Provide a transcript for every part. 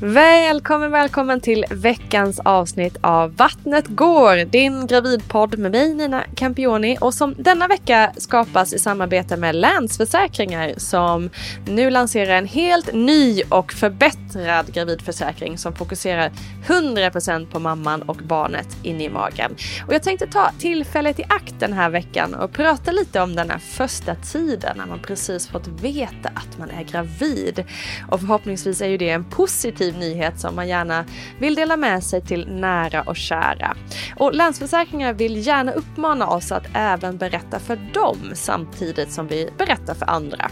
Välkommen, välkommen till veckans avsnitt av Vattnet går, din gravidpodd med mig Nina Campioni och som denna vecka skapas i samarbete med Länsförsäkringar som nu lanserar en helt ny och förbättrad gravidförsäkring som fokuserar 100% på mamman och barnet inne i magen. Och jag tänkte ta tillfället i akt den här veckan och prata lite om den här första tiden när man precis fått veta att man är gravid. Och förhoppningsvis är ju det en positiv positiv nyhet som man gärna vill dela med sig till nära och kära. Och Länsförsäkringar vill gärna uppmana oss att även berätta för dem samtidigt som vi berättar för andra.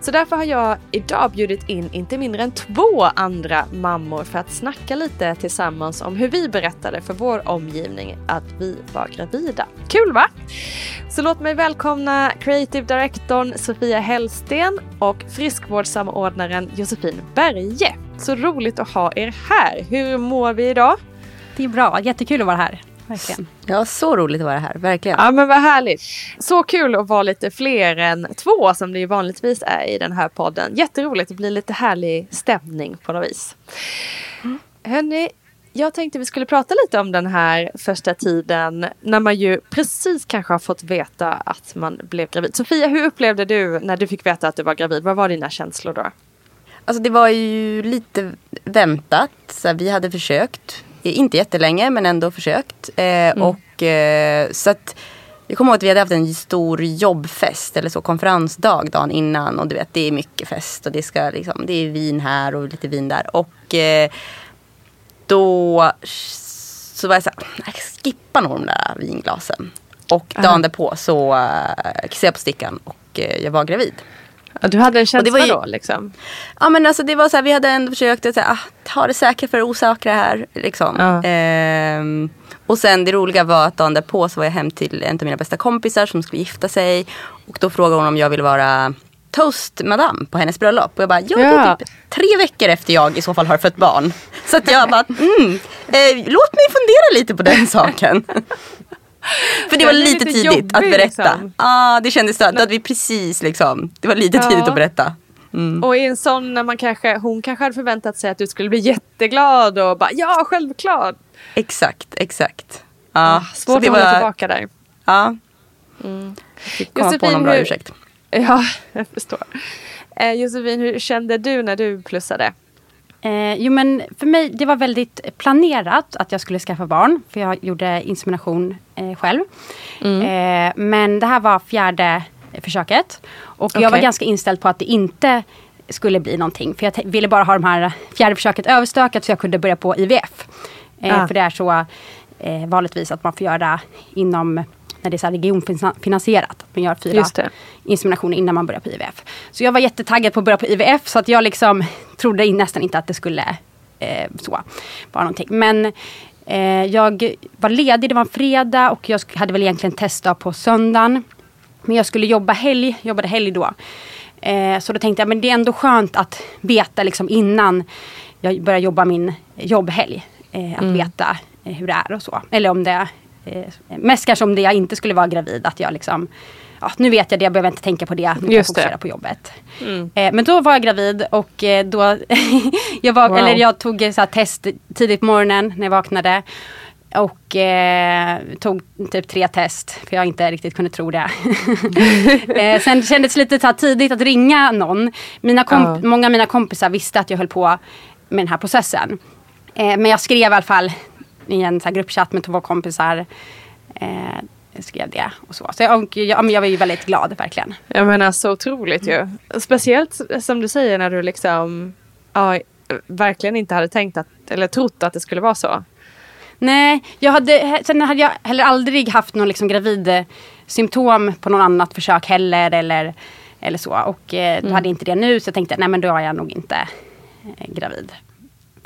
Så därför har jag idag bjudit in inte mindre än två andra mammor för att snacka lite tillsammans om hur vi berättade för vår omgivning att vi var gravida. Kul va? Så låt mig välkomna Creative Directorn Sofia Hellsten och friskvårdssamordnaren Josefin Berge. Så roligt att ha er här. Hur mår vi idag? Det är bra, jättekul att vara här. Verkligen. Ja, så roligt att vara här, verkligen. Ja men vad härligt. Så kul att vara lite fler än två som det ju vanligtvis är i den här podden. Jätteroligt, att bli lite härlig stämning på något vis. Mm. Hörni, jag tänkte vi skulle prata lite om den här första tiden när man ju precis kanske har fått veta att man blev gravid. Sofia, hur upplevde du när du fick veta att du var gravid? Vad var dina känslor då? Alltså det var ju lite väntat. Så vi hade försökt. Inte jättelänge men ändå försökt. Eh, mm. Och eh, så att jag kommer ihåg att vi hade haft en stor jobbfest eller så konferensdag dagen innan. Och du vet det är mycket fest och det, ska, liksom, det är vin här och lite vin där. Och eh, då så var jag så här, jag skippar nog de där vinglasen. Och dagen därpå så uh, kissade jag på stickan och uh, jag var gravid. Ja, du hade en känsla ju, då liksom? Ja men alltså det var så här, vi hade ändå försökt att säga, ah, ta det säkra för det osäkra här. Liksom. Ja. Ehm, och sen det roliga var att dagen därpå så var jag hem till en av mina bästa kompisar som skulle gifta sig. Och då frågade hon om jag ville vara toastmadam på hennes bröllop. Och jag bara, ja, det är typ tre veckor efter jag i så fall har fött barn. Så att jag bara, mm, eh, låt mig fundera lite på den saken. För det var lite, lite tidigt att berätta. Liksom. ah, det kändes. Då hade vi precis liksom, det var lite ja. tidigt att berätta. Mm. Och i en sån när man kanske, hon kanske hade förväntat sig att du skulle bli jätteglad och bara ja självklart. Exakt, exakt. Ja, ah, svårt att hålla tillbaka där. Ja. Mm. Fick komma Josefin, på någon bra hur, ursäkt. Ja, jag förstår. Eh, Josefin, hur kände du när du plussade? Eh, jo men för mig, det var väldigt planerat att jag skulle skaffa barn. För jag gjorde insemination eh, själv. Mm. Eh, men det här var fjärde försöket. Och okay. jag var ganska inställd på att det inte skulle bli någonting. För jag ville bara ha de här fjärde försöket överstökat så jag kunde börja på IVF. Ah. För det är så eh, vanligtvis att man får göra inom när det är så regionfinansierat. Att man gör fyra inseminationer innan man börjar på IVF. Så jag var jättetaggad på att börja på IVF så att jag liksom trodde nästan inte att det skulle eh, så, vara någonting. Men eh, jag var ledig, det var en fredag och jag hade väl egentligen testdag på söndagen. Men jag skulle jobba helg, jobbade helg då. Eh, så då tänkte jag men det är ändå skönt att veta liksom innan jag börjar jobba min jobbhelg. Eh, att mm. veta eh, hur det är och så. Eller om det eh, mest kanske om det jag inte skulle vara gravid. Att jag liksom, ja, nu vet jag det, jag behöver inte tänka på det. Nu kan jag fokusera på jobbet. Mm. Eh, men då var jag gravid och eh, då, jag, var, wow. eller jag tog så här, test tidigt på morgonen när jag vaknade. Och eh, tog typ tre test för jag inte riktigt kunde tro det. eh, sen kändes det lite så tidigt att ringa någon. Mina uh. Många av mina kompisar visste att jag höll på med den här processen. Eh, men jag skrev i alla fall i en så gruppchatt med två kompisar. Eh, skrev det och så. så jag, jag, jag var ju väldigt glad verkligen. Jag menar så otroligt ju. Speciellt som du säger när du liksom ja, verkligen inte hade tänkt att, eller trott att det skulle vara så. Nej, jag hade, sen hade jag heller aldrig haft någon liksom gravid symptom på något annat försök heller. Eller, eller så. Och eh, då mm. hade jag inte det nu så jag tänkte nej men då är jag nog inte eh, gravid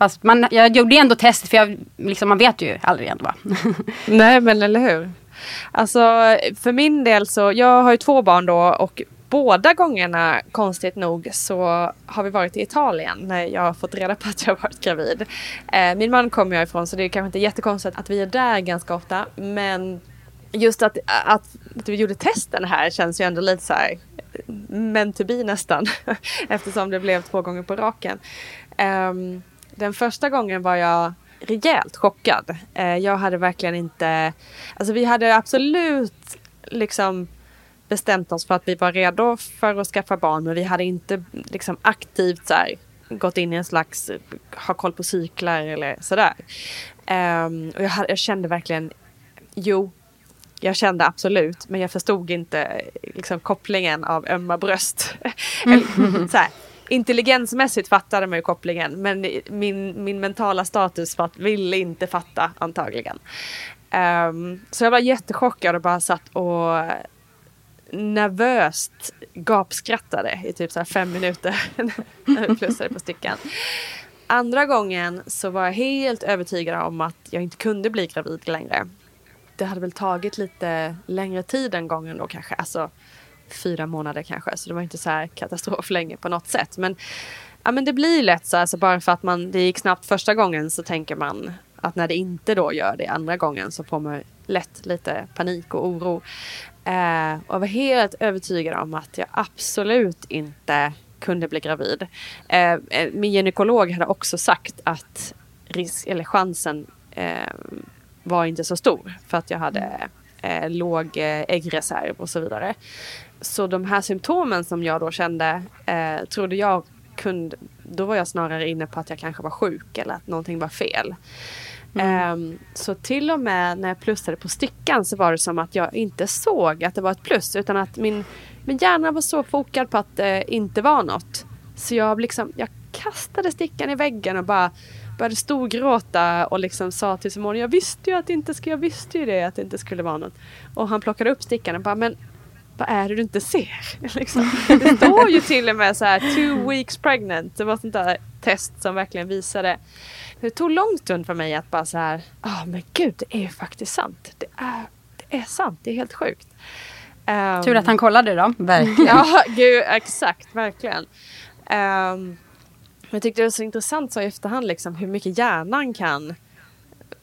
Fast man, jag gjorde ändå test för jag, liksom, man vet ju aldrig ändå. va. Nej men eller hur. Alltså för min del så, jag har ju två barn då och båda gångerna konstigt nog så har vi varit i Italien när jag har fått reda på att jag har varit gravid. Eh, min man kommer jag ifrån så det är kanske inte jättekonstigt att vi är där ganska ofta men just att, att vi gjorde testen här känns ju ändå lite så här meant to be nästan eftersom det blev två gånger på raken. Um, den första gången var jag rejält chockad. Eh, jag hade verkligen inte, alltså vi hade absolut liksom bestämt oss för att vi var redo för att skaffa barn men vi hade inte liksom aktivt så här, gått in i en slags ha koll på cyklar eller sådär. Um, och jag, jag kände verkligen, jo jag kände absolut, men jag förstod inte eh, liksom, kopplingen av ömma bröst. Eller, så här, intelligensmässigt fattade man ju kopplingen, men min, min mentala status fatt, ville inte fatta antagligen. Um, så jag var jättechockad och bara satt och nervöst gapskrattade i typ så fem minuter när vi plussade på stycken. Andra gången så var jag helt övertygad om att jag inte kunde bli gravid längre det hade väl tagit lite längre tid den gången då kanske. Alltså fyra månader kanske. Så det var inte så här katastrof länge på något sätt. Men, ja, men det blir lätt så. Alltså bara för att man, det gick snabbt första gången så tänker man att när det inte då gör det andra gången så får man lätt lite panik och oro. Eh, och jag var helt övertygad om att jag absolut inte kunde bli gravid. Eh, eh min gynekolog hade också sagt att risk, eller chansen eh, var inte så stor för att jag hade eh, låg eh, äggreserv och så vidare. Så de här symptomen som jag då kände eh, trodde jag kunde, då var jag snarare inne på att jag kanske var sjuk eller att någonting var fel. Mm. Um, så till och med när jag plussade på stickan så var det som att jag inte såg att det var ett plus utan att min, min hjärna var så fokad på att det inte var något. Så jag, liksom, jag kastade stickan i väggen och bara började storgråta och liksom sa till Simon, jag visste ju att det inte skulle, jag visste ju det att det inte skulle vara något. Och han plockade upp stickan och bara, men vad är det du inte ser? liksom. Det står ju till och med så här, two weeks pregnant. Det var sånt där test som verkligen visade. Det tog lång stund för mig att bara så här, ja oh, men gud det är ju faktiskt sant. Det är, det är sant, det är helt sjukt. Um, Tur att han kollade då. Verkligen. ja, gud, exakt, verkligen. Um, men jag tyckte det var så intressant så i efterhand liksom hur mycket hjärnan kan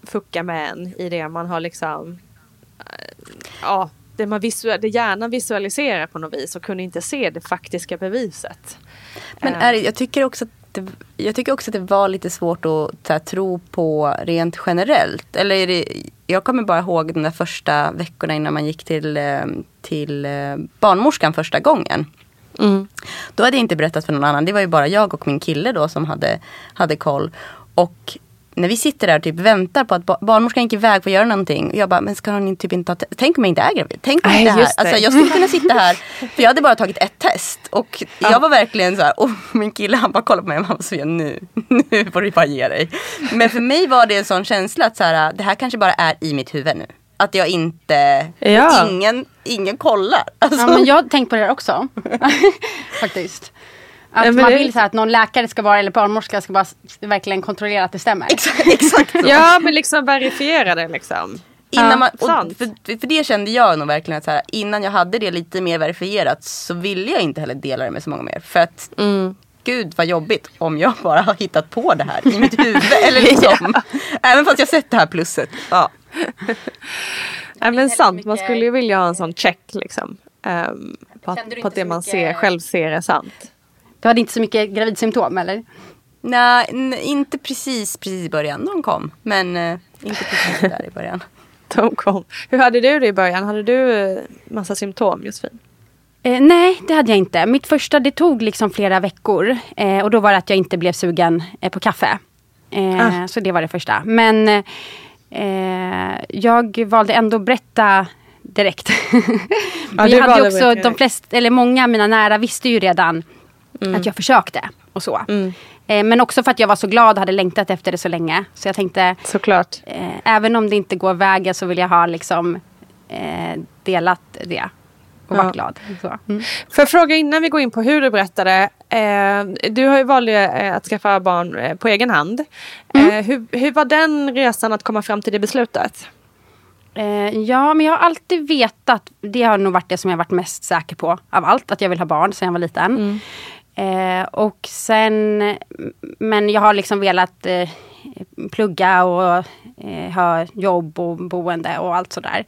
fucka med en i det man har liksom eh, ja, det, man visual, det hjärnan visualiserar på något vis och kunde inte se det faktiska beviset. Men är, jag, tycker också att det, jag tycker också att det var lite svårt att här, tro på rent generellt. Eller det, jag kommer bara ihåg de där första veckorna innan man gick till, eh, till eh, barnmorskan första gången. Mm. Då hade jag inte berättat för någon annan. Det var ju bara jag och min kille då som hade, hade koll. Och när vi sitter där och typ väntar på att barnmorskan gick iväg för att göra någonting. Och jag bara, men ska hon typ inte ha Tänk om jag inte är gravid. Tänk om jag inte är här. Alltså, jag skulle kunna sitta här. För jag hade bara tagit ett test. Och ja. jag var verkligen så här. Och min kille han bara kollade på mig och han var så nu, nu får du bara ge dig. Men för mig var det en sån känsla att så här, det här kanske bara är i mitt huvud nu att jag inte, ja. ingen, ingen kollar. Alltså. Ja, men jag har tänkt på det också. Faktiskt. Att ja, man vill så att någon läkare ska vara eller barnmorska ska bara verkligen kontrollera att det stämmer. Exakt, exakt Ja men liksom verifiera det liksom. Innan man, för, för det kände jag nog verkligen att så här, innan jag hade det lite mer verifierat så ville jag inte heller dela det med så många mer. För att mm. gud vad jobbigt om jag bara har hittat på det här i mitt huvud. eller liksom, ja. Även fast jag sett det här plusset. Ja. Nej men sant, man skulle ju vilja ha en sån check liksom. Um, på att, på att det man ser, själv ser är sant. Du hade inte så mycket gravidsymptom eller? Nej, inte precis, precis i början. De kom. Men uh, inte precis där i början. De kom. Hur hade du det i början? Hade du uh, massa symptom Josefin? Eh, nej, det hade jag inte. Mitt första det tog liksom flera veckor. Eh, och då var det att jag inte blev sugen eh, på kaffe. Eh, ah. Så det var det första. Men Eh, jag valde ändå att berätta direkt. Ja, Vi hade också, de flesta, eller många av mina nära visste ju redan mm. att jag försökte. Och så. Mm. Eh, men också för att jag var så glad och hade längtat efter det så länge. Så jag tänkte, Såklart. Eh, även om det inte går vägen så vill jag ha liksom, eh, delat det. och Ja. varit glad. Så. Mm. Jag fråga innan vi går in på hur du berättade. Eh, du har ju valt eh, att skaffa barn på egen hand. Mm. Hur, hur var den resan att komma fram till det beslutet? Ja, men jag har alltid vetat, det har nog varit det som jag varit mest säker på av allt, att jag vill ha barn sedan jag var liten. Eh, och sen, men jag har liksom velat eh, plugga och eh, ha jobb och boende och allt sådär.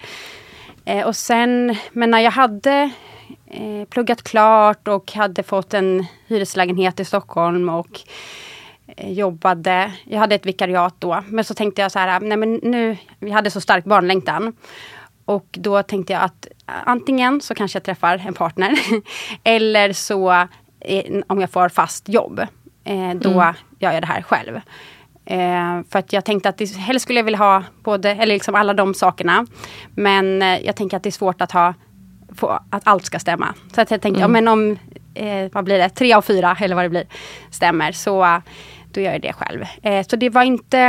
Eh, och sen, men när jag hade eh, pluggat klart och hade fått en hyreslägenhet i Stockholm och eh, jobbade, jag hade ett vikariat då, men så tänkte jag så här, nej men nu, vi hade så stark barnlängtan. Och då tänkte jag att antingen så kanske jag träffar en partner eller så om jag får fast jobb, eh, då gör jag det här själv. Eh, för att jag tänkte att det, helst skulle jag vilja ha både, eller liksom alla de sakerna. Men eh, jag tänker att det är svårt att ha, få, att allt ska stämma. Så att jag tänkte, ja, men om, eh, vad blir det, tre av fyra eller vad det blir, stämmer så då gör jag det själv. Eh, så det var inte,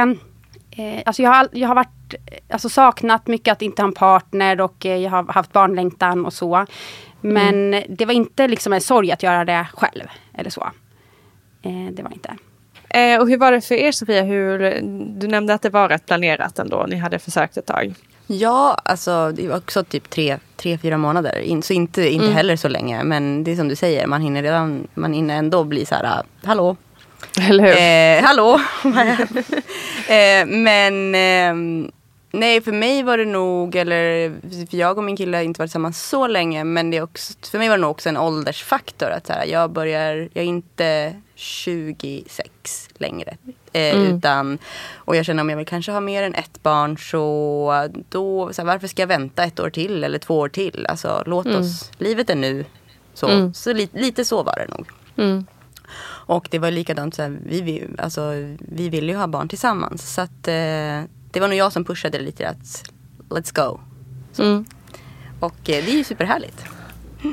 eh, alltså jag har, jag har varit, alltså saknat mycket att inte ha en partner och jag har haft barnlängtan och så. Men det var inte liksom en sorg att göra det själv eller så. Eh, det var inte. Eh, och hur var det för er Sofia? Hur, du nämnde att det var rätt planerat ändå. Ni hade försökt ett tag. Ja, alltså det var också typ tre, tre fyra månader. In, så inte, inte heller så länge. Men det är som du säger, man hinner, redan, man hinner ändå bli så här, ah, hallå. Eller hur? Eh, hallå. eh, men eh, nej, för mig var det nog, eller för jag och min kille har inte varit tillsammans så länge. Men det är också, för mig var det nog också en åldersfaktor. Att så här, jag börjar, jag är inte 26 längre. Eh, utan, och jag känner om jag vill kanske ha mer än ett barn så då, så här, varför ska jag vänta ett år till eller två år till? Alltså låt oss, livet är nu. Så, så li, lite så var det nog. Mm. Och det var likadant, så här, vi, vi, alltså, vi ville ju ha barn tillsammans. Så att, eh, det var nog jag som pushade det lite att let's go. Mm. Och eh, det är ju superhärligt.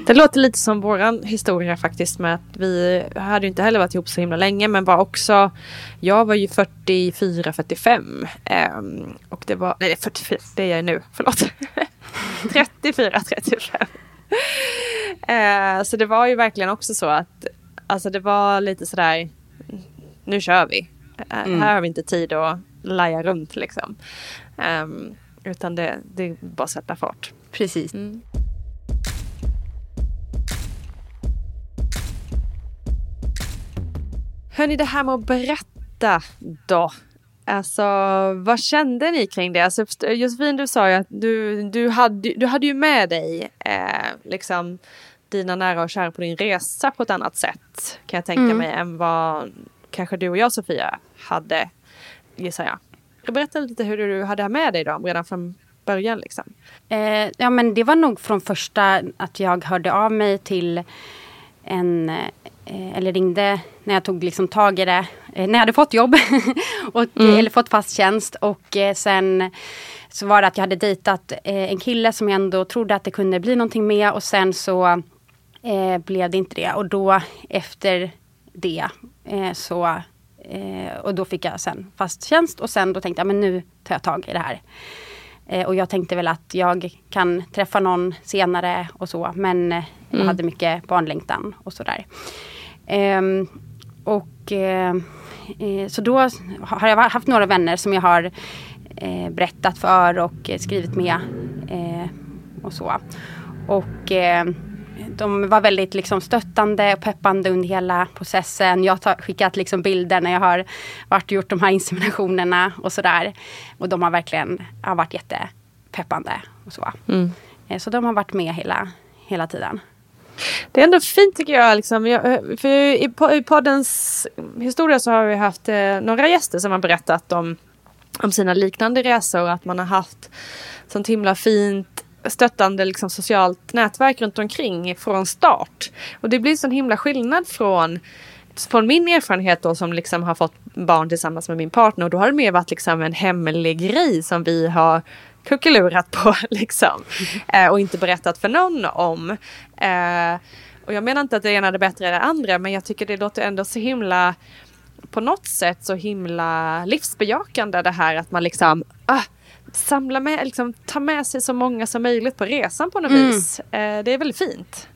Det låter lite som våran historia faktiskt med att vi hade inte heller varit ihop så himla länge men var också Jag var ju 44, 45 ehm, och det var, nej 44, det är jag nu, förlåt 34, 35 eh, Så det var ju verkligen också så att Alltså det var lite sådär Nu kör vi Eh, Här har vi inte tid att laja runt liksom Ehm, Utan det, det är bara att sätta fart Precis. Hörni, det här med att berätta då. Alltså, vad kände ni kring det? Alltså, Josefin, du sa ju att du, du, hade, du hade ju med dig eh, liksom, dina nära och kära på din resa på ett annat sätt. Kan jag tänka mig än vad kanske du och jag Sofia hade, gissar jag. Berätta lite hur du hade med dig dem redan från början. Liksom. Eh, ja men det var nog från första att jag hörde av mig till en, eh, eller ringde när jag tog liksom tag i det, eh, när jag hade fått jobb. och, Eller fått fast tjänst och eh, sen så var det att jag hade dejtat eh, en kille som jag ändå trodde att det kunde bli någonting med och sen så eh, blev det inte det. Och då efter det så eh, och då fick jag sen fast tjänst och sen då tänkte jag men nu tar jag tag i det här. Eh, och jag tänkte väl att jag kan träffa någon senare och så. Men eh, jag hade mycket barnlängtan och sådär. Ehm, och eh, eh, så då har jag haft några vänner som jag har eh, berättat för och eh, skrivit med. Eh, och så. Och eh, de var väldigt liksom stöttande och peppande under hela processen. Jag har skickat liksom bilder när jag har varit och gjort de här inseminationerna och sådär. Och de har verkligen har varit jättepeppande. Och så. Eh, så de har varit med hela, hela tiden. Det är ändå fint tycker jag. Liksom. jag för i, po- I poddens historia så har vi haft eh, några gäster som har berättat om, om sina liknande resor. Att man har haft sånt himla fint stöttande liksom, socialt nätverk runt omkring från start. Och det blir sån himla skillnad från från min erfarenhet då som liksom har fått barn tillsammans med min partner och då har det mer varit liksom en hemlig grej som vi har kuckelurat på liksom. Eh, och inte berättat för någon om. Eh, och jag menar inte att det ena är det bättre än det andra men jag tycker det låter ändå så himla på något sätt så himla livsbejakande det här att man liksom ah, samla med, liksom, ta med sig så många som möjligt på resan på något mm. vis. Eh, det är väldigt fint.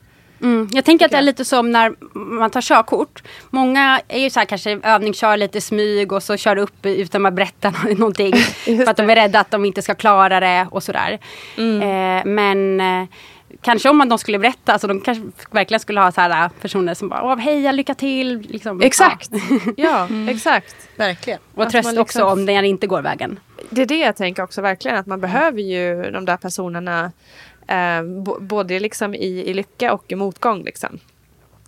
Mm. Jag tänker att det är lite som när man tar körkort. Många är ju så här kanske övningskör lite smyg och så kör upp utan att berätta någonting. för att de är rädda att de inte ska klara det och sådär. Mm. Eh, men eh, kanske om de skulle berätta, alltså de kanske verkligen skulle ha så här äh, personer som bara heja, lycka till. Liksom. Exakt. Ja, mm. exakt. Verkligen. Och tröst liksom... också om det inte går vägen. Det är det jag tänker också verkligen, att man behöver ju de där personerna eh, både liksom i, i lycka och i motgång. Liksom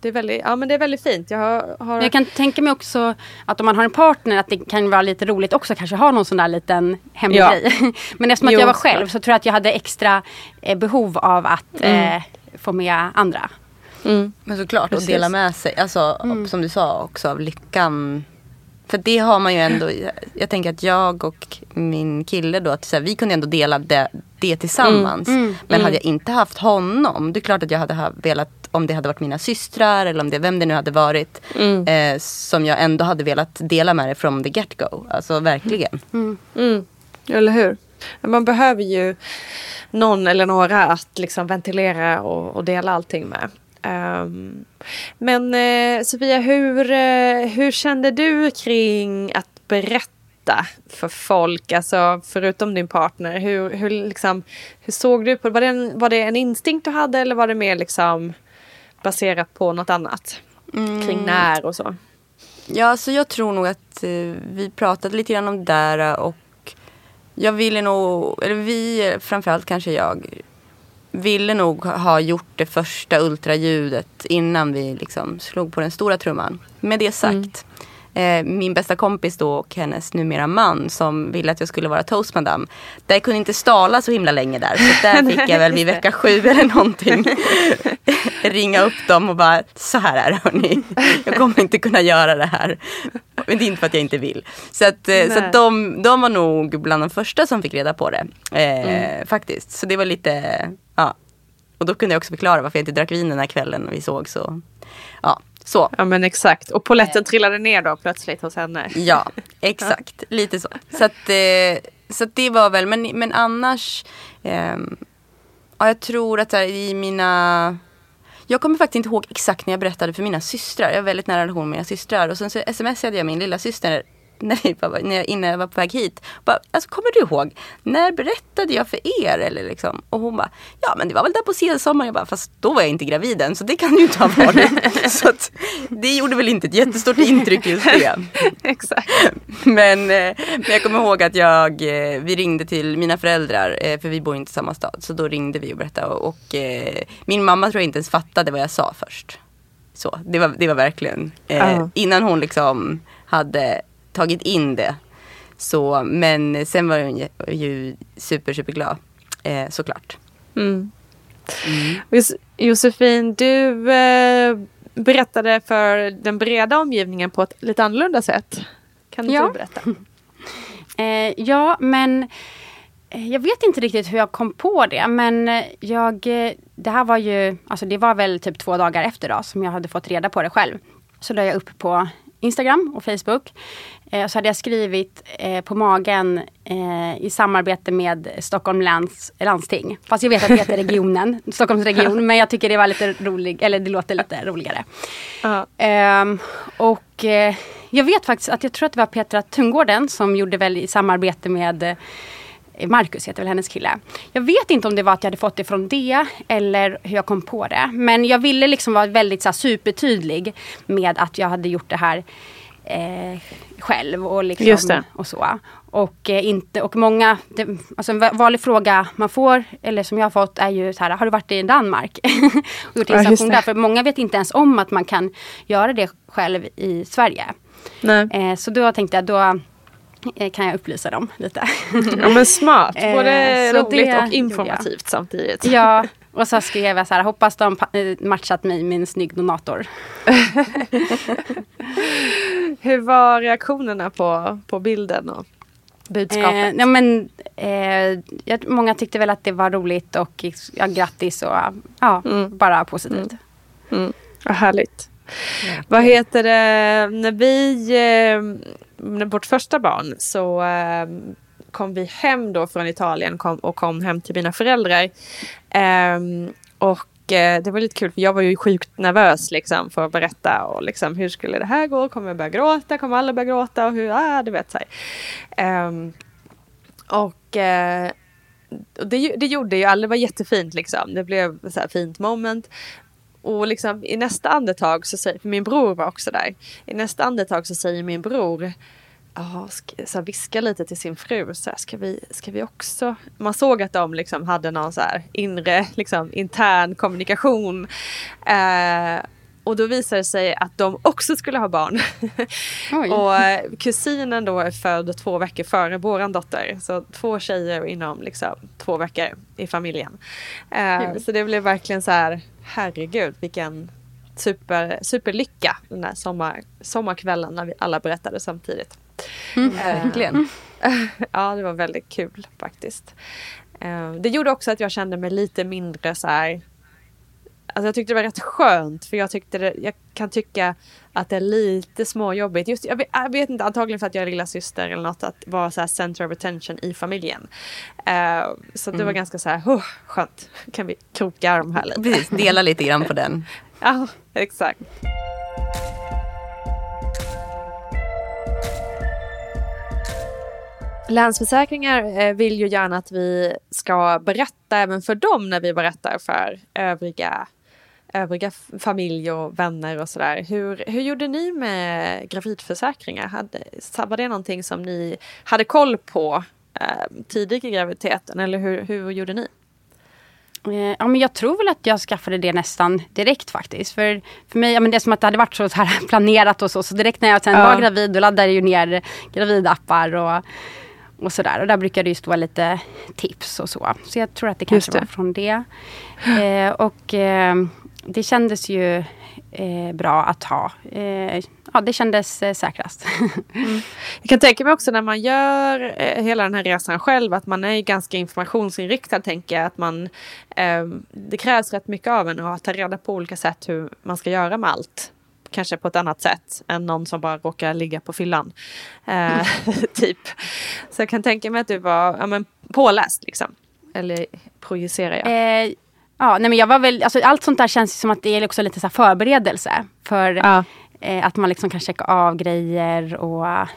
det är väldigt, ja, men det är väldigt fint. Jag, har, har... jag kan tänka mig också att om man har en partner att det kan vara lite roligt också kanske ha någon sån där liten hemlig ja. grej. men eftersom att jo, jag var själv så tror jag att jag hade extra eh, behov av att mm. eh, få med andra. Mm. Men såklart att dela med sig. Alltså mm. som du sa också av lyckan. För det har man ju ändå. Jag tänker att jag och min kille då. Att så här, vi kunde ändå dela det, det tillsammans. Mm. Mm. Men hade mm. jag inte haft honom. Det är klart att jag hade velat om det hade varit mina systrar eller om det, vem det nu hade varit. Mm. Eh, som jag ändå hade velat dela med det från the get go. Alltså verkligen. Mm. Mm. Eller hur? Man behöver ju någon eller några att liksom ventilera och, och dela allting med. Um, men eh, Sofia, hur, eh, hur kände du kring att berätta för folk, alltså förutom din partner? Hur, hur, liksom, hur såg du på det? Var det, en, var det en instinkt du hade eller var det mer liksom baserat på något annat? Mm. Kring när och så. Ja, så jag tror nog att eh, vi pratade lite grann om det där och jag ville nog, eller vi, framförallt kanske jag, ville nog ha gjort det första ultraljudet innan vi liksom slog på den stora trumman. Med det sagt, mm eh, min bästa kompis då och hennes numera man som ville att jag skulle vara toastmadam. Där kunde inte stala så himla länge där. Så där fick jag väl vid vecka sju eller någonting ringa upp dem och bara så här är det hörni. Jag kommer inte kunna göra det här. Men det är inte för att jag inte vill. Så att, eh, så att de, de var nog bland de första som fick reda på det. Eh, mm. Faktiskt. Så det var lite, ja. Och då kunde jag också förklara varför jag inte drack vin den här kvällen när vi såg så. Ja, så. Ja men exakt. Och poletten trillade ner då plötsligt hos henne. Ja, exakt. Lite så. Så, att, eh, så att det var väl, men, men annars. Eh, ja, jag tror att här, i mina jag kommer faktiskt inte ihåg exakt när jag berättade för mina systrar. Jag har väldigt nära relation med mina systrar. Och sen så smsade jag min lilla syster när, vi var, när jag, innan jag var på väg hit. Bara, alltså, kommer du ihåg, när berättade jag för er? Eller liksom? Och hon bara, ja men det var väl där på sensommaren. Jag bara, fast då var jag inte gravid än så det kan ju inte ha varit. så att, det gjorde väl inte ett jättestort intryck just det. Exakt. Men, eh, men jag kommer ihåg att jag, eh, vi ringde till mina föräldrar, eh, för vi bor inte i samma stad. Så då ringde vi och berättade. Och, och min mamma tror jag inte ens fattade vad jag sa först. Så, det var, det var verkligen, eh, uh. innan hon liksom hade tagit in det. Så, men sen var hon ju super, super glad eh, såklart. Mm. Mm. Josefin, du eh, berättade för den breda omgivningen på ett lite annorlunda sätt. Kan ja. du berätta? eh, ja, men eh, jag vet inte riktigt hur jag kom på det men eh, jag, eh, det här var ju, alltså det var väl typ två dagar efter då som jag hade fått reda på det själv. Så la jag upp på Instagram och Facebook. Eh, så hade jag skrivit eh, på magen eh, i samarbete med Stockholm läns landsting. Fast jag vet att det heter regionen, Stockholmsregion. men jag tycker det var lite roligt, eller det låter lite roligare. Uh och eh, jag vet faktiskt att jag tror att det var Petra Tungården som gjorde väl i samarbete med Marcus heter väl hennes kille. Jag vet inte om det var att jag hade fått det från det eller hur jag kom på det. Men jag ville liksom vara väldigt så här, supertydlig med att jag hade gjort det här eh, själv och, liksom, och så. Och, eh, inte, och många, det, alltså en vanlig fråga man får, eller som jag har fått, är ju så här, har du varit i Danmark? och gjort ja, där? För många vet inte ens om att man kan göra det själv i Sverige. Eh, så då tänkte jag, då kan jag upplysa dem lite. ja men smart, både eh, roligt och informativt samtidigt. Ja, och så skrev jag så här, hoppas de eh, matchat mig med en snygg donator. Hur var reaktionerna på, på bilden och budskapet? Eh, ja, men, eh, många tyckte väl att det var roligt och ja, grattis och ja, mm. bara positivt. Mm. Mm. Vad härligt. Ja. Vad heter det, när vi, eh, vårt första barn så eh, kom vi hem då från Italien kom, och kom hem till mina föräldrar. Ehm, och eh, det var lite kul för jag var ju sjukt nervös liksom för att berätta och liksom hur skulle det här gå? Kommer jag börja gråta? Kommer alla börja gråta? Och hur, ah, du vet så um, och uh, det, det gjorde ju alla, det var jättefint liksom. Det blev så fint moment. Och liksom i nästa andetag så säger, för min bror var också där. I nästa andetag så säger min bror Oh, så viska lite till sin fru. Så här, ska, vi, ska vi också... Man såg att de liksom hade någon så här inre, liksom, intern kommunikation. Eh, och då visade det sig att de också skulle ha barn. och eh, kusinen då är född två veckor före våran dotter. Så två tjejer inom liksom, två veckor i familjen. Eh, så det blev verkligen så här, herregud vilken super, superlycka den här sommar, sommarkvällen när vi alla berättade samtidigt. Mm, verkligen. ja, det var väldigt kul faktiskt. Eh, det gjorde också att jag kände mig lite mindre så här Alltså jag tyckte det var rätt skönt för jag tyckte det, jag kan tycka att det är lite småjobbigt. Just, jag, vet, jag vet inte, antagligen för att jag är lilla syster eller något att vara så här center of attention i familjen. Uh, så det var mm. ganska så här, oh, skönt. Kan vi kroka arm här lite. Precis, dela lite grann på den. ja, exakt. Länsförsäkringar eh, vill ju gärna att vi ska berätta även för dem när vi berättar för övriga, övriga familj och vänner och sådär. Hur, hur gjorde ni med gravidförsäkringar? Hade, var det någonting som ni hade koll på eh, tidigt i graviditeten eller hur, hur gjorde ni? Eh, ja, men jag tror väl att jag skaffade det nästan direkt faktiskt. För, för mig, ja, men det är som att det hade varit så här planerat och så. Så direkt när jag sen ja. var gravid då laddade jag ju ner gravidappar och och sådär. Och där brukar det ju stå lite tips och så. Så jag tror att det kanske det. var från det. Eh, och eh, det kändes ju eh, bra att ha. Eh, ja, det kändes eh, säkrast. mm. Jag kan tänka mig också när man gör eh, hela den här resan själv att man är ganska informationsinriktad tänker jag. Att man, det krävs rätt mycket av en att ta reda på olika sätt hur man ska göra med allt kanske på ett annat sätt än någon som bara råkar ligga på fyllan. Eh, typ. Så jag kan tänka mig att du var ja, men, påläst liksom. Eller projicerar jag? Eh, ja, nej men jag var väl, alltså, allt sånt där känns som att det är också lite så förberedelse. För ja. eh, att man liksom kan checka av grejer och,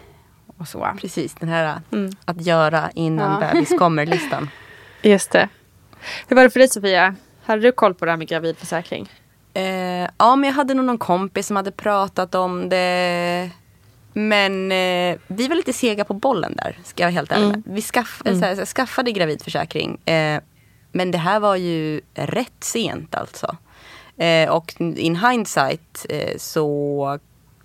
och så. Precis, den här mm. att göra innan ja. bebis kommer-listan. Just det. Hur var det för dig Sofia? Hade du koll på det här med gravidförsäkring? Eh, ja, men jag hade nog någon kompis som hade pratat om det. Men eh, vi var lite sega på bollen där, ska jag vara helt ärlig mm. Vi skaff, mm. såhär, skaffade gravidförsäkring. Men det här var ju rätt sent alltså. Eh, och in hindsight eh, så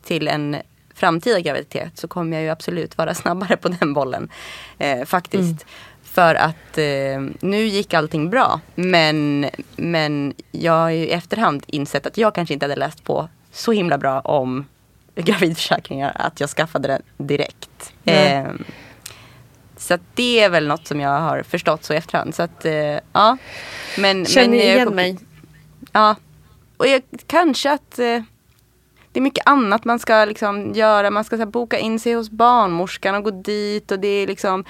till en framtida graviditet så kommer jag ju absolut vara snabbare på den bollen. Eh, faktiskt. Mm. För att eh, nu gick allting bra. Men, men jag har ju i efterhand insett att jag kanske inte hade läst på så himla bra om gravidförsäkringar att jag skaffade den direkt. Mm. Eh, så det är väl något som jag har förstått så i efterhand. Så att, eh, ja. Men, Känner men, igen kom, mig. Ja. Och jag, kanske att eh, det är mycket annat man ska liksom göra. Man ska här, boka in sig hos barnmorskan och gå dit. Och det är liksom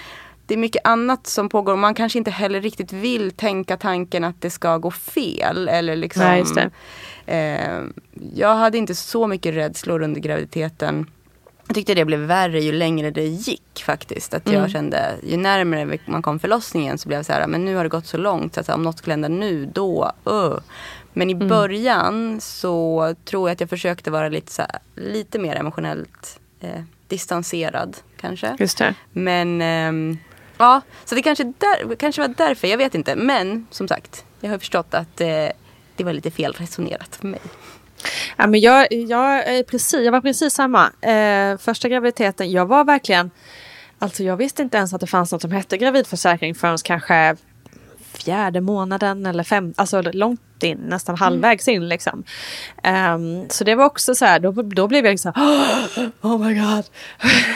det är mycket annat som pågår. Man kanske inte heller riktigt vill tänka tanken att det ska gå fel. Eller liksom, Nej, eh, jag hade inte så mycket rädslor under graviditeten. Jag tyckte det blev värre ju längre det gick faktiskt. Att jag mm. kände, ju närmare man kom förlossningen så blev jag så här, men nu har det gått så långt. Så att, om något skulle hända nu, då, uh. Men i mm. början så tror jag att jag försökte vara lite, så här, lite mer emotionellt eh, distanserad kanske. Just det. Men eh, Ja, så det kanske, där, kanske var därför. Jag vet inte. Men som sagt, jag har förstått att eh, det var lite fel resonerat för mig. Ja, men jag, jag, eh, precis, jag var precis samma. Eh, första graviditeten, jag var verkligen... Alltså jag visste inte ens att det fanns något som hette gravidförsäkring förrän kanske fjärde månaden eller fem, alltså långt in, nästan halvvägs in liksom. Um, så det var också så här, då, då blev jag liksom oh my god.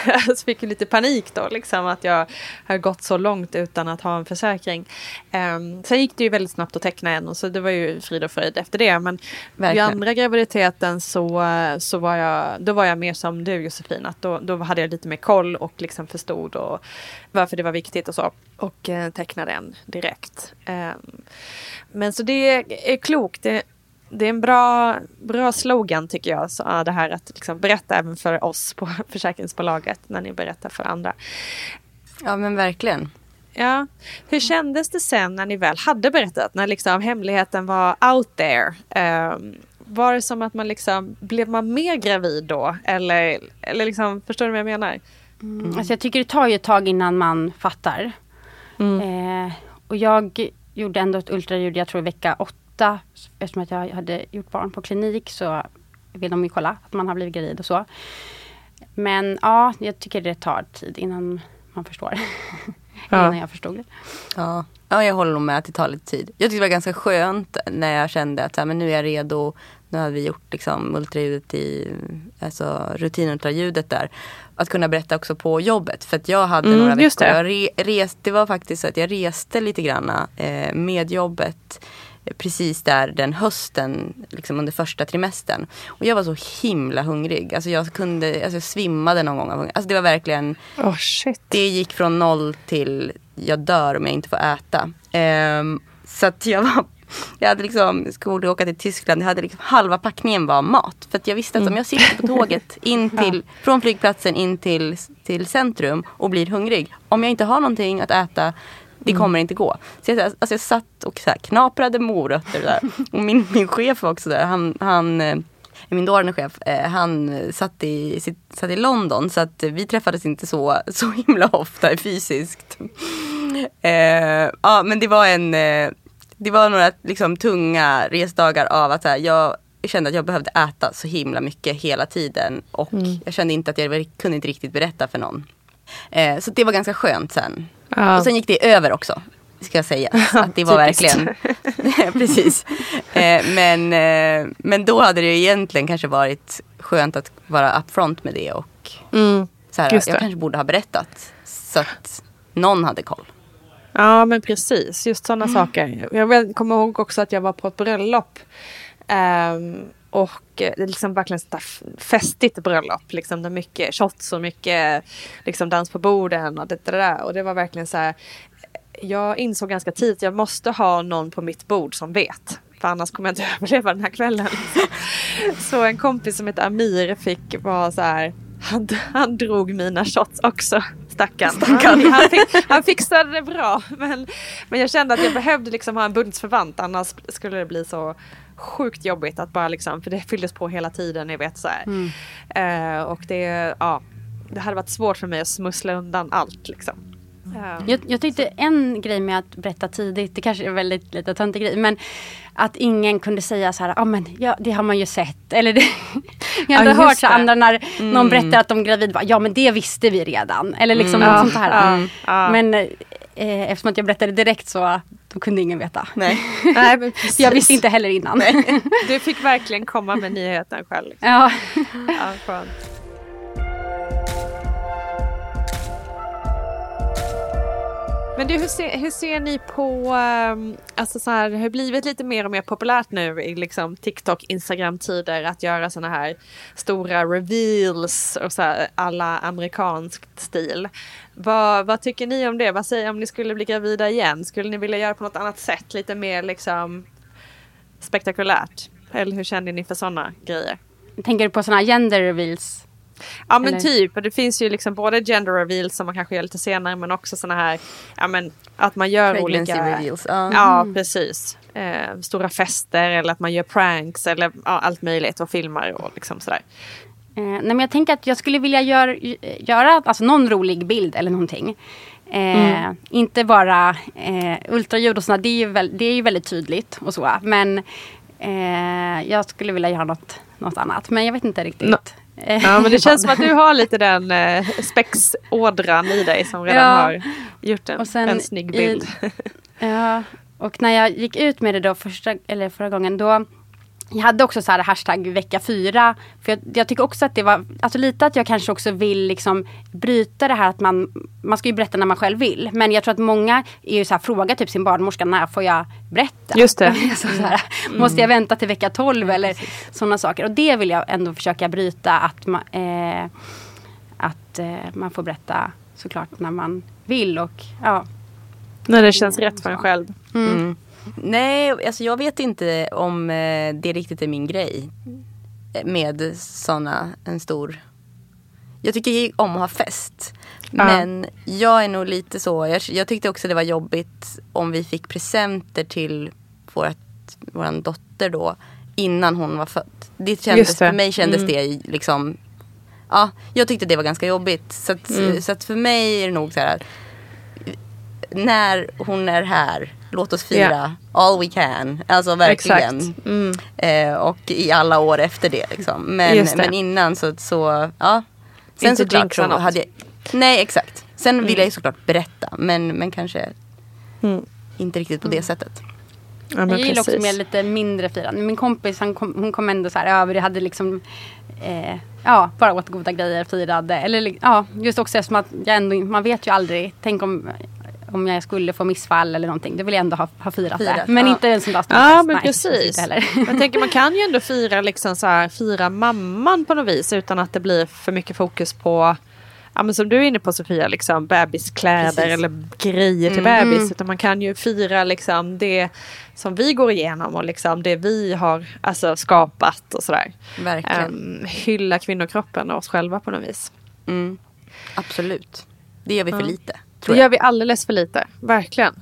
jag fick lite panik då liksom att jag har gått så långt utan att ha en försäkring. Um, sen gick det ju väldigt snabbt att teckna en och så det var ju frid och fröjd efter det. Men vid andra graviditeten så, så var jag, då var jag mer som du Josefin, att då, då hade jag lite mer koll och liksom förstod och varför det var viktigt och så. Och eh, tecknade en direkt. Um, men så det är klokt. Det, det är en bra, bra slogan tycker jag. Så, det här att liksom berätta även för oss på försäkringsbolaget när ni berättar för andra. Ja men verkligen. Ja. Hur kändes det sen när ni väl hade berättat? När liksom hemligheten var out there? Um, var det som att man liksom, blev man mer gravid då? Eller, eller liksom, förstår du vad jag menar? Mm. Alltså jag tycker det tar ju ett tag innan man fattar. Mm. Eh, och jag gjorde ändå ett ultraljud, jag tror vecka åtta. Eftersom att jag hade gjort barn på klinik så vill de ju kolla att man har blivit gravid och så. Men ja, jag tycker det tar tid innan man förstår. Ja. innan jag förstod det. Ja. ja, jag håller med att det tar lite tid. Jag tyckte det var ganska skönt när jag kände att så här, men nu är jag redo. Nu har vi gjort liksom ultraljudet i, alltså rutinultraljudet där. Att kunna berätta också på jobbet. För att jag hade mm, några veckor. Det. Jag re, rest, det var faktiskt så att jag reste lite grann eh, med jobbet precis där den hösten, liksom under första trimestern. Och jag var så himla hungrig. Alltså jag kunde, alltså jag svimmade någon gång av hunger. Alltså det var verkligen, oh, shit. det gick från noll till jag dör om jag inte får äta. Um, så att jag var jag hade liksom, skulle åka till Tyskland, jag hade liksom, halva packningen var mat. För jag visste att om mm. jag sitter på tåget in till, ja. från flygplatsen in till, till centrum och blir hungrig. Om jag inte har någonting att äta det mm. kommer inte gå. Så jag, alltså jag satt och så här, knaprade morötter där. Och min, min chef var också där. Han, han eh, min dåvarande chef, eh, han satt i, satt i London så att vi träffades inte så, så himla ofta fysiskt. Eh, ja men det var en, eh, det var några liksom, tunga resdagar av att här, jag kände att jag behövde äta så himla mycket hela tiden och mm. jag kände inte att jag kunde inte riktigt berätta för någon. Eh, så det var ganska skönt sen. Ja. Och sen gick det över också. Ska jag säga. Att det var verkligen. precis. Eh, men, eh, men då hade det egentligen kanske varit skönt att vara upfront med det. Och mm, så här, jag kanske borde ha berättat. Så att någon hade koll. Ja men precis, just sådana mm. saker. Jag kommer ihåg också att jag var på ett bröllop. Um, och eh, det är liksom verkligen ett festigt bröllop. Liksom, det mycket shots och mycket liksom, dans på borden och det, det där. Och det var verkligen så här. Jag insåg ganska tidigt att jag måste ha någon på mitt bord som vet. För annars kommer jag inte överleva den här kvällen. Så en kompis som heter Amir fick vara så här. Han, han drog mina shots också. Stackarn. Stackarn. Han, han, fick, han fixade det bra. Men, men jag kände att jag behövde liksom ha en bundsförvant. Annars skulle det bli så sjukt jobbigt att bara liksom, för det fylldes på hela tiden, jag vet så mm. uh, och det, ja, det hade varit svårt för mig att smussla undan allt liksom. Uh, jag, jag tyckte en grej med att berätta tidigt, det kanske är väldigt lite töntig grej, men att ingen kunde säga så här, ja ah, men ja, det har man ju sett. Eller det, jag hade ja, hört så andra när mm. någon berättar att de är gravid, ja men det visste vi redan. Eller liksom mm. sånt här. Mm. Men eh, eftersom att jag berättade direkt så då kunde ingen veta. Nej. Nej jag visste inte heller innan. Nej. Du fick verkligen komma med nyheten själv. Liksom. Ja. ja skönt. Men du, hur ser, hur ser ni på, ehm, alltså så här, det har blivit lite mer och mer populärt nu i liksom TikTok, Instagram-tider att göra sådana här stora reveals och så här, alla amerikanskt stil. Vad, vad tycker ni om det? Vad säger om ni skulle bli gravida igen? Skulle ni vilja göra på något annat sätt? Lite mer liksom spektakulärt? Eller hur känner ni för sådana grejer? Tänker du på sådana gender reveals? Ja men Eller? typ, det finns ju liksom både gender reveals som man kanske gör lite senare men också sådana här, ja men att man gör Pregnancy olika... reveals. Uh. Ja precis. Eh, stora fester eller att man gör pranks eller ja, allt möjligt och filmar och liksom sådär. Eh, nej men jag tänker att jag skulle vilja gör, göra alltså någon rolig bild eller någonting. Eh, mm. Inte bara eh, ultraljud och sådär, det är, ju väl, det är ju väldigt tydligt och så. Men eh, jag skulle vilja göra något, något annat. Men jag vet inte riktigt. No. Ja men det känns som att du har lite den eh, spexådran i dig som redan ja. har gjort en, en snygg bild. I, ja, och när jag gick ut med det då första, eller förra gången då jag hade också så här hashtag vecka fyra. För jag, jag, tycker också att det var, alltså lite att jag kanske också vill liksom bryta det här att man, man ska ju berätta när man själv vill. Men jag tror att många är ju så här, frågar typ sin barnmorska när får jag berätta? Just det. så, så här, mm. Måste jag vänta till vecka 12 eller sådana saker. Och det vill jag ändå försöka bryta att, man, eh, att eh, man får berätta såklart när man vill och ja. När det känns rätt för en själv. Mm. Nej, alltså jag vet inte om eh, det riktigt är min grej. Med såna, en stor... Jag tycker om att ha fest. Ja. Men jag är nog lite så. Jag, jag, tyckte också det var jobbigt om vi fick presenter till vårt, vår dotter då. Innan hon var född. Det kändes, det. För mig kändes mm. det liksom... Ja, jag tyckte det var ganska jobbigt. Så, att, mm. så att för mig är det nog så här. När hon är här låt oss fira yeah. all we can. Alltså verkligen. Mm. Eh, och i alla år efter det. Liksom. Men, men innan så, så ja. Sen Inte såklart så något. hade jag, Nej exakt. Sen mm. vill jag ju såklart berätta. Men, men kanske mm. inte riktigt på det mm. sättet. Ja, jag gillar också med lite mindre firande. Min kompis han kom, hon kom ändå så här över. Jag hade liksom eh, ja, bara åt goda grejer, firade. Eller ja, just också eftersom att jag ändå, man vet ju aldrig. Tänk om om jag skulle få missfall eller någonting. Då vill jag ändå ha, ha firat, firat det. Men ja. inte en sån dag Ja men precis. Jag tänker man kan ju ändå fira liksom så här, fira mamman på något vis utan att det blir för mycket fokus på Ja men som du är inne på Sofia, liksom bebiskläder precis. eller grejer till mm. bebis. Utan man kan ju fira liksom det som vi går igenom och liksom det vi har alltså, skapat och sådär. Verkligen. Um, hylla kvinnokroppen och oss själva på något vis. Mm. Absolut. Det gör vi för mm. lite. Det gör vi alldeles för lite, verkligen.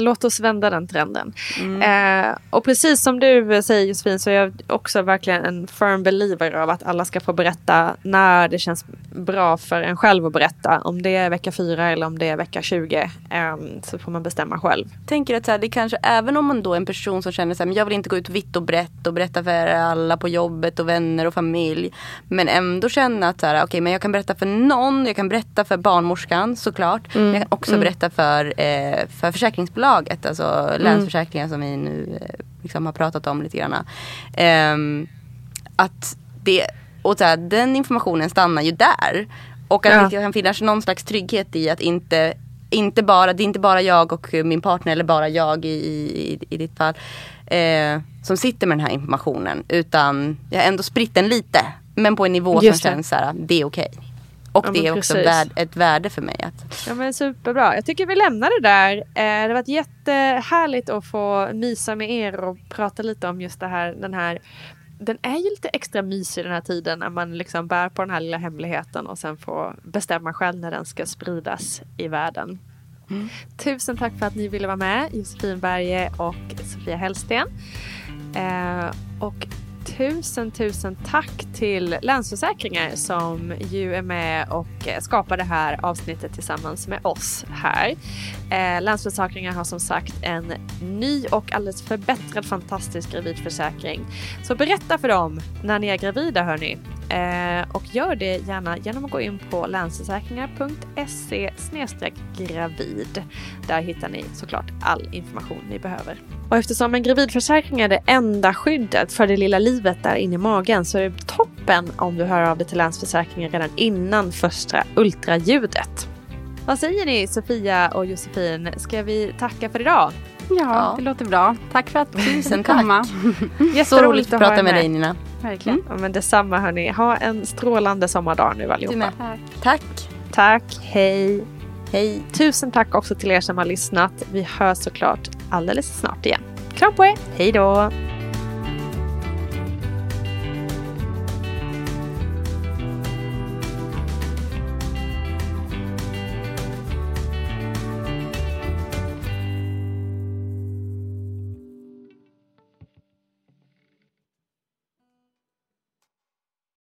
Låt oss vända den trenden. Mm. Eh, och precis som du säger Josefin så är jag också verkligen en firm believer av att alla ska få berätta när det känns bra för en själv att berätta. Om det är vecka 4 eller om det är vecka 20 eh, så får man bestämma själv. tänker att så här, det kanske även om man då är en person som känner att jag vill inte gå ut vitt och brett och berätta för alla på jobbet och vänner och familj. Men ändå känna att så här, okay, men jag kan berätta för någon, jag kan berätta för barnmorskan såklart. Mm. Men jag kan också mm. berätta för, eh, för försäkringsbolag bolaget, alltså mm. Länsförsäkringar som vi nu eh, liksom har pratat om lite grann. Um, att det, och så här, den informationen stannar ju där. Och att ja. det kan finnas någon slags trygghet i att inte, inte bara, det är inte bara jag och min partner eller bara jag i, i, i ditt fall. Eh, som sitter med den här informationen. Utan jag har ändå spritt den lite. Men på en nivå Just som det. känns så här, det är okej. Okay. Och ja, det är också värd, ett värde för mig. Att... Ja men superbra. Jag tycker vi lämnar det där. Eh, det har varit jättehärligt att få mysa med er och prata lite om just det här, den här den är ju lite extra mysig den här tiden när man liksom bär på den här lilla hemligheten och sen får bestämma själv när den ska spridas i världen. Mm. Tusen tack för att ni ville vara med, Josefin Berge och Sofia Hellsten. Eh, och tusen, tusen tack till Länsförsäkringar som ju är med och skapar det här avsnittet tillsammans med oss här. Eh, Länsförsäkringar har som sagt en ny och alldeles förbättrad fantastisk gravidförsäkring. Så berätta för dem när ni är gravida hörni. Eh, och gör det gärna genom att gå in på länsförsäkringar.se gravid. Där hittar ni såklart all information ni behöver. Och eftersom en gravidförsäkring är det enda skyddet för det lilla livet där inne i magen så är det toppen om du hör av dig till Länsförsäkringar redan innan första ultraljudet. Vad säger ni Sofia och Josefin? Ska vi tacka för idag? Ja, ja. det låter bra. Tack för att du kunde komma. Så roligt att prata med dig Nina. Verkligen. Mm. Ja, men detsamma hörni. Ha en strålande sommardag nu allihopa. Tack. Tack. Hej. Hej. Tusen tack också till er som har lyssnat. Vi hörs såklart alldeles snart igen. Kram på er. Hej då.